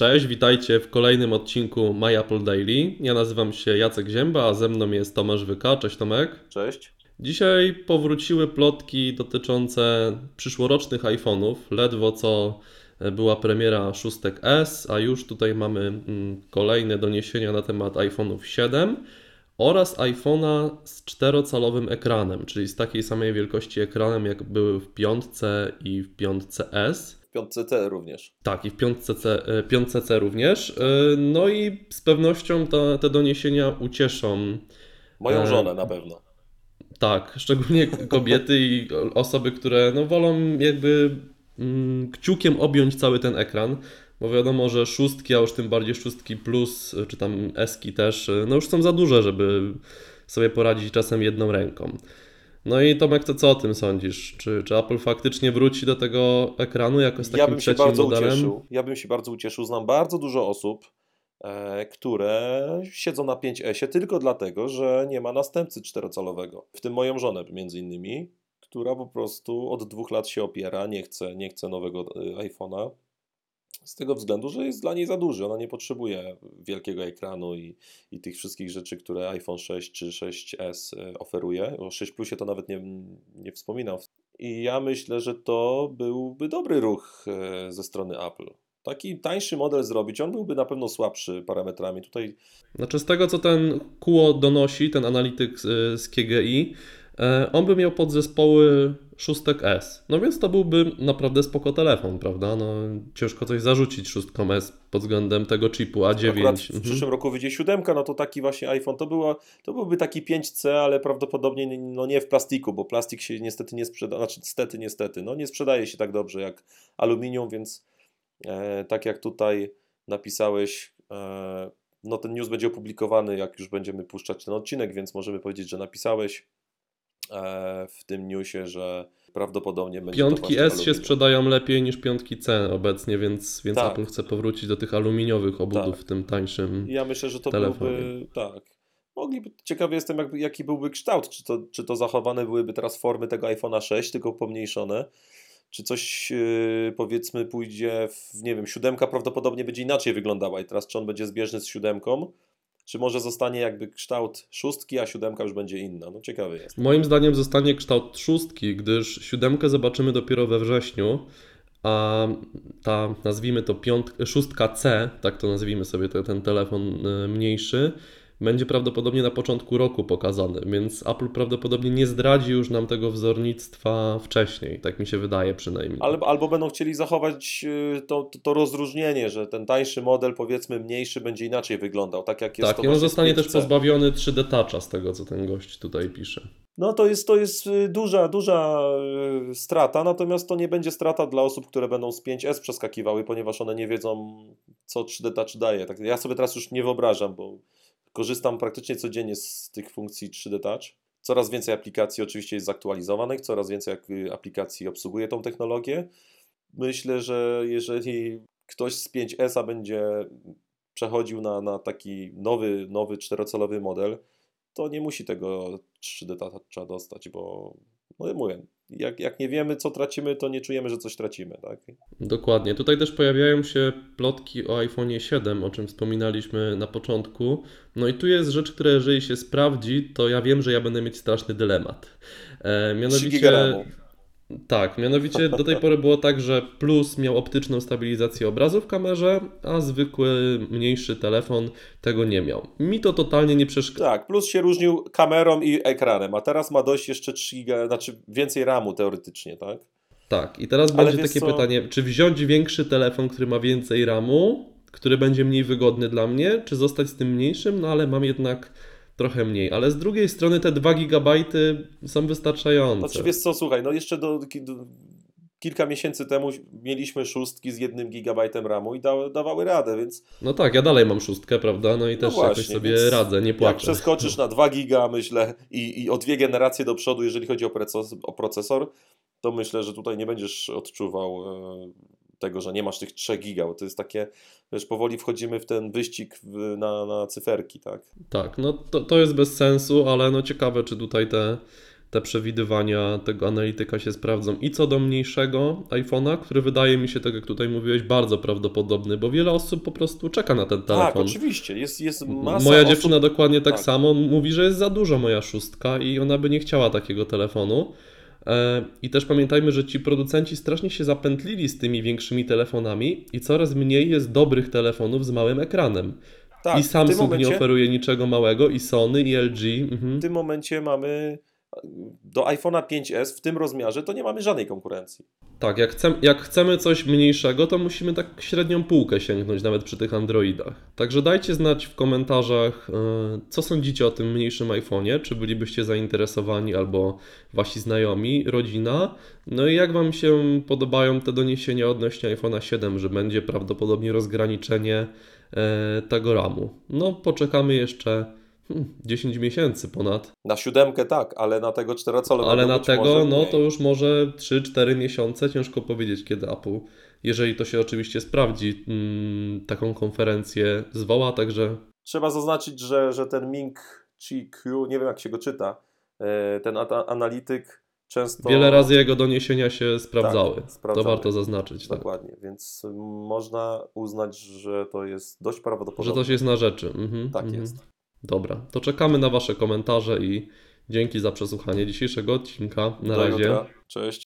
Cześć, witajcie w kolejnym odcinku My Apple Daily. Ja nazywam się Jacek Zięba, a ze mną jest Tomasz Wyka. Cześć Tomek. Cześć. Dzisiaj powróciły plotki dotyczące przyszłorocznych iPhone'ów. Ledwo co była premiera szóstek S, a już tutaj mamy mm, kolejne doniesienia na temat iPhone'ów 7 oraz iPhone'a z czterocalowym ekranem, czyli z takiej samej wielkości ekranem jak były w piątce i w piątce S. W piątce C również. Tak, i w piątce C, e, piątce C również. E, no i z pewnością te, te doniesienia ucieszą. Moją e, żonę na pewno. Tak, szczególnie kobiety i osoby, które no, wolą jakby mm, kciukiem objąć cały ten ekran, bo wiadomo, że szóstki, a już tym bardziej szóstki plus, czy tam eski też, no już są za duże, żeby sobie poradzić czasem jedną ręką. No i Tomek, to co o tym sądzisz? Czy, czy Apple faktycznie wróci do tego ekranu jako z takim ja bym się bardzo modelem? Ucieszył. Ja bym się bardzo ucieszył. Znam bardzo dużo osób, e, które siedzą na 5S tylko dlatego, że nie ma następcy czterocalowego. W tym moją żonę między innymi, która po prostu od dwóch lat się opiera, nie chce, nie chce nowego e, iPhone'a z tego względu, że jest dla niej za duży. Ona nie potrzebuje wielkiego ekranu i, i tych wszystkich rzeczy, które iPhone 6 czy 6S e, oferuje. O 6 Plusie to nawet nie, nie wspominam. I ja myślę, że to byłby dobry ruch e, ze strony Apple. Taki tańszy model zrobić, on byłby na pewno słabszy parametrami. Tutaj... Znaczy z tego, co ten QO donosi, ten analityk z, z KGI, E, on by miał podzespoły szóstek S. No więc to byłby naprawdę spoko telefon, prawda? No, ciężko coś zarzucić szóstkom S pod względem tego chipu A9. Akurat w mhm. przyszłym roku wyjdzie siódemka, no to taki właśnie iPhone to, było, to byłby taki 5C, ale prawdopodobnie no nie w plastiku, bo plastik się niestety nie sprzeda, znaczy niestety, niestety, no nie sprzedaje się tak dobrze jak aluminium, więc e, tak jak tutaj napisałeś, e, no ten news będzie opublikowany, jak już będziemy puszczać ten odcinek, więc możemy powiedzieć, że napisałeś E, w tym newsie, że prawdopodobnie będzie Piątki S aluminium. się sprzedają lepiej niż piątki C obecnie, więc, więc tak. Apple chce powrócić do tych aluminiowych obudów tak. w tym tańszym Ja myślę, że to telefonie. byłby, tak. Mogliby, ciekawy jestem, jak, jaki byłby kształt, czy to, czy to zachowane byłyby teraz formy tego iPhone'a 6, tylko pomniejszone, czy coś yy, powiedzmy pójdzie w, nie wiem, siódemka prawdopodobnie będzie inaczej wyglądała i teraz czy on będzie zbieżny z siódemką, czy może zostanie jakby kształt szóstki, a siódemka już będzie inna? No ciekawy jest. Moim zdaniem zostanie kształt szóstki, gdyż siódemkę zobaczymy dopiero we wrześniu, a ta, nazwijmy to piąt, szóstka C, tak to nazwijmy sobie ten telefon y, mniejszy, będzie prawdopodobnie na początku roku pokazany, więc Apple prawdopodobnie nie zdradzi już nam tego wzornictwa wcześniej, tak mi się wydaje przynajmniej. Albo, albo będą chcieli zachować y, to, to, to, rozróżnienie, że ten tańszy model, powiedzmy mniejszy, będzie inaczej wyglądał, tak jak jest tak, i on zostanie też pozbawiony 3D Toucha z tego, co ten gość tutaj pisze. No to jest, to jest y, duża, duża y, strata, natomiast to nie będzie strata dla osób, które będą z 5S przeskakiwały, ponieważ one nie wiedzą, co 3D Touch daje. Tak, ja sobie teraz już nie wyobrażam, bo Korzystam praktycznie codziennie z tych funkcji 3D Touch. Coraz więcej aplikacji oczywiście jest zaktualizowanych, coraz więcej aplikacji obsługuje tą technologię. Myślę, że jeżeli ktoś z 5S będzie przechodził na, na taki nowy, nowy czterocalowy model, to nie musi tego 3D Toucha dostać, bo no mówię, jak, jak nie wiemy, co tracimy, to nie czujemy, że coś tracimy. Tak? Dokładnie. Tutaj też pojawiają się plotki o iPhone 7, o czym wspominaliśmy na początku. No i tu jest rzecz, która jeżeli się sprawdzi, to ja wiem, że ja będę mieć straszny dylemat. E, mianowicie. Tak, mianowicie do tej pory było tak, że Plus miał optyczną stabilizację obrazu w kamerze, a zwykły, mniejszy telefon tego nie miał. Mi to totalnie nie przeszkadza. Tak, Plus się różnił kamerą i ekranem, a teraz ma dość jeszcze 3 giga, znaczy więcej RAMu teoretycznie, tak? Tak, i teraz Ale będzie takie co? pytanie, czy wziąć większy telefon, który ma więcej RAMu, który będzie mniej wygodny dla mnie, czy zostać z tym mniejszym, no ale mam jednak trochę mniej, ale z drugiej strony te 2 GB są wystarczające. Znaczy wiesz co, słuchaj, no jeszcze do, do kilka miesięcy temu mieliśmy szóstki z jednym gigabajtem RAMu i da, dawały radę, więc... No tak, ja dalej mam szóstkę, prawda, no i no też właśnie, jakoś sobie radzę, nie płaczę. Jak przeskoczysz na 2 giga, myślę, i, i o dwie generacje do przodu, jeżeli chodzi o, o procesor, to myślę, że tutaj nie będziesz odczuwał e, tego, że nie masz tych 3 giga, bo to jest takie, wiesz, powoli wchodzimy w ten wyścig w, na, na cyferki, tak? Tak, no to, to jest bez sensu, ale no ciekawe, czy tutaj te te przewidywania tego analityka się sprawdzą. I co do mniejszego iPhone'a, który wydaje mi się, tak jak tutaj mówiłeś, bardzo prawdopodobny, bo wiele osób po prostu czeka na ten Tak, telefon. oczywiście. Jest, jest masa Moja osób... dziewczyna dokładnie tak, tak. samo mówi, że jest za dużo moja szóstka i ona by nie chciała takiego telefonu. E, I też pamiętajmy, że ci producenci strasznie się zapętlili z tymi większymi telefonami i coraz mniej jest dobrych telefonów z małym ekranem. tak, I w Samsung momencie, nie oferuje niczego małego, i Sony, i LG. W Mhm. tym momencie mamy do iPhone'a 5S w tym rozmiarze to nie mamy żadnej konkurencji. Tak, jak, jak chcemy coś mniejszego, to musimy tak średnią półkę sięgnąć, nawet przy tych Androidach. Także dajcie znać w komentarzach, e, co sądzicie o tym mniejszym iPhone'ie, czy bylibyście zainteresowani, albo wasi znajomi, rodzina. No i jak Wam się podobają te doniesienia odnośnie iPhone'a 7, że będzie prawdopodobnie rozgraniczenie e, tego ramu. No, poczekamy jeszcze hmm, 10 miesięcy ponad. Na siódemkę tak, ale na tego czterocalowego Ale na tego, no to już może 3-4 miesiące, ciężko powiedzieć kiedy Apple, jeżeli to się oczywiście sprawdzi, mm, taką konferencję zwoła, także Trzeba zaznaczyć, że, że ten Ming Chi Q, nie wiem jak się go czyta, e, ten analityk często... wiele razy jego doniesienia się sprawdzały. to Tak, sprawdzały. warto zaznaczyć, tak. Dokładnie, więc można uznać, że to jest dość że prawdopodobne. to się jest na rzeczy. Mhm, Tak mhm. jest. Dobra, to czekamy na Wasze komentarze i dzięki za przesłuchanie dzisiejszego odcinka. Na Do razie. jutra. Cześć.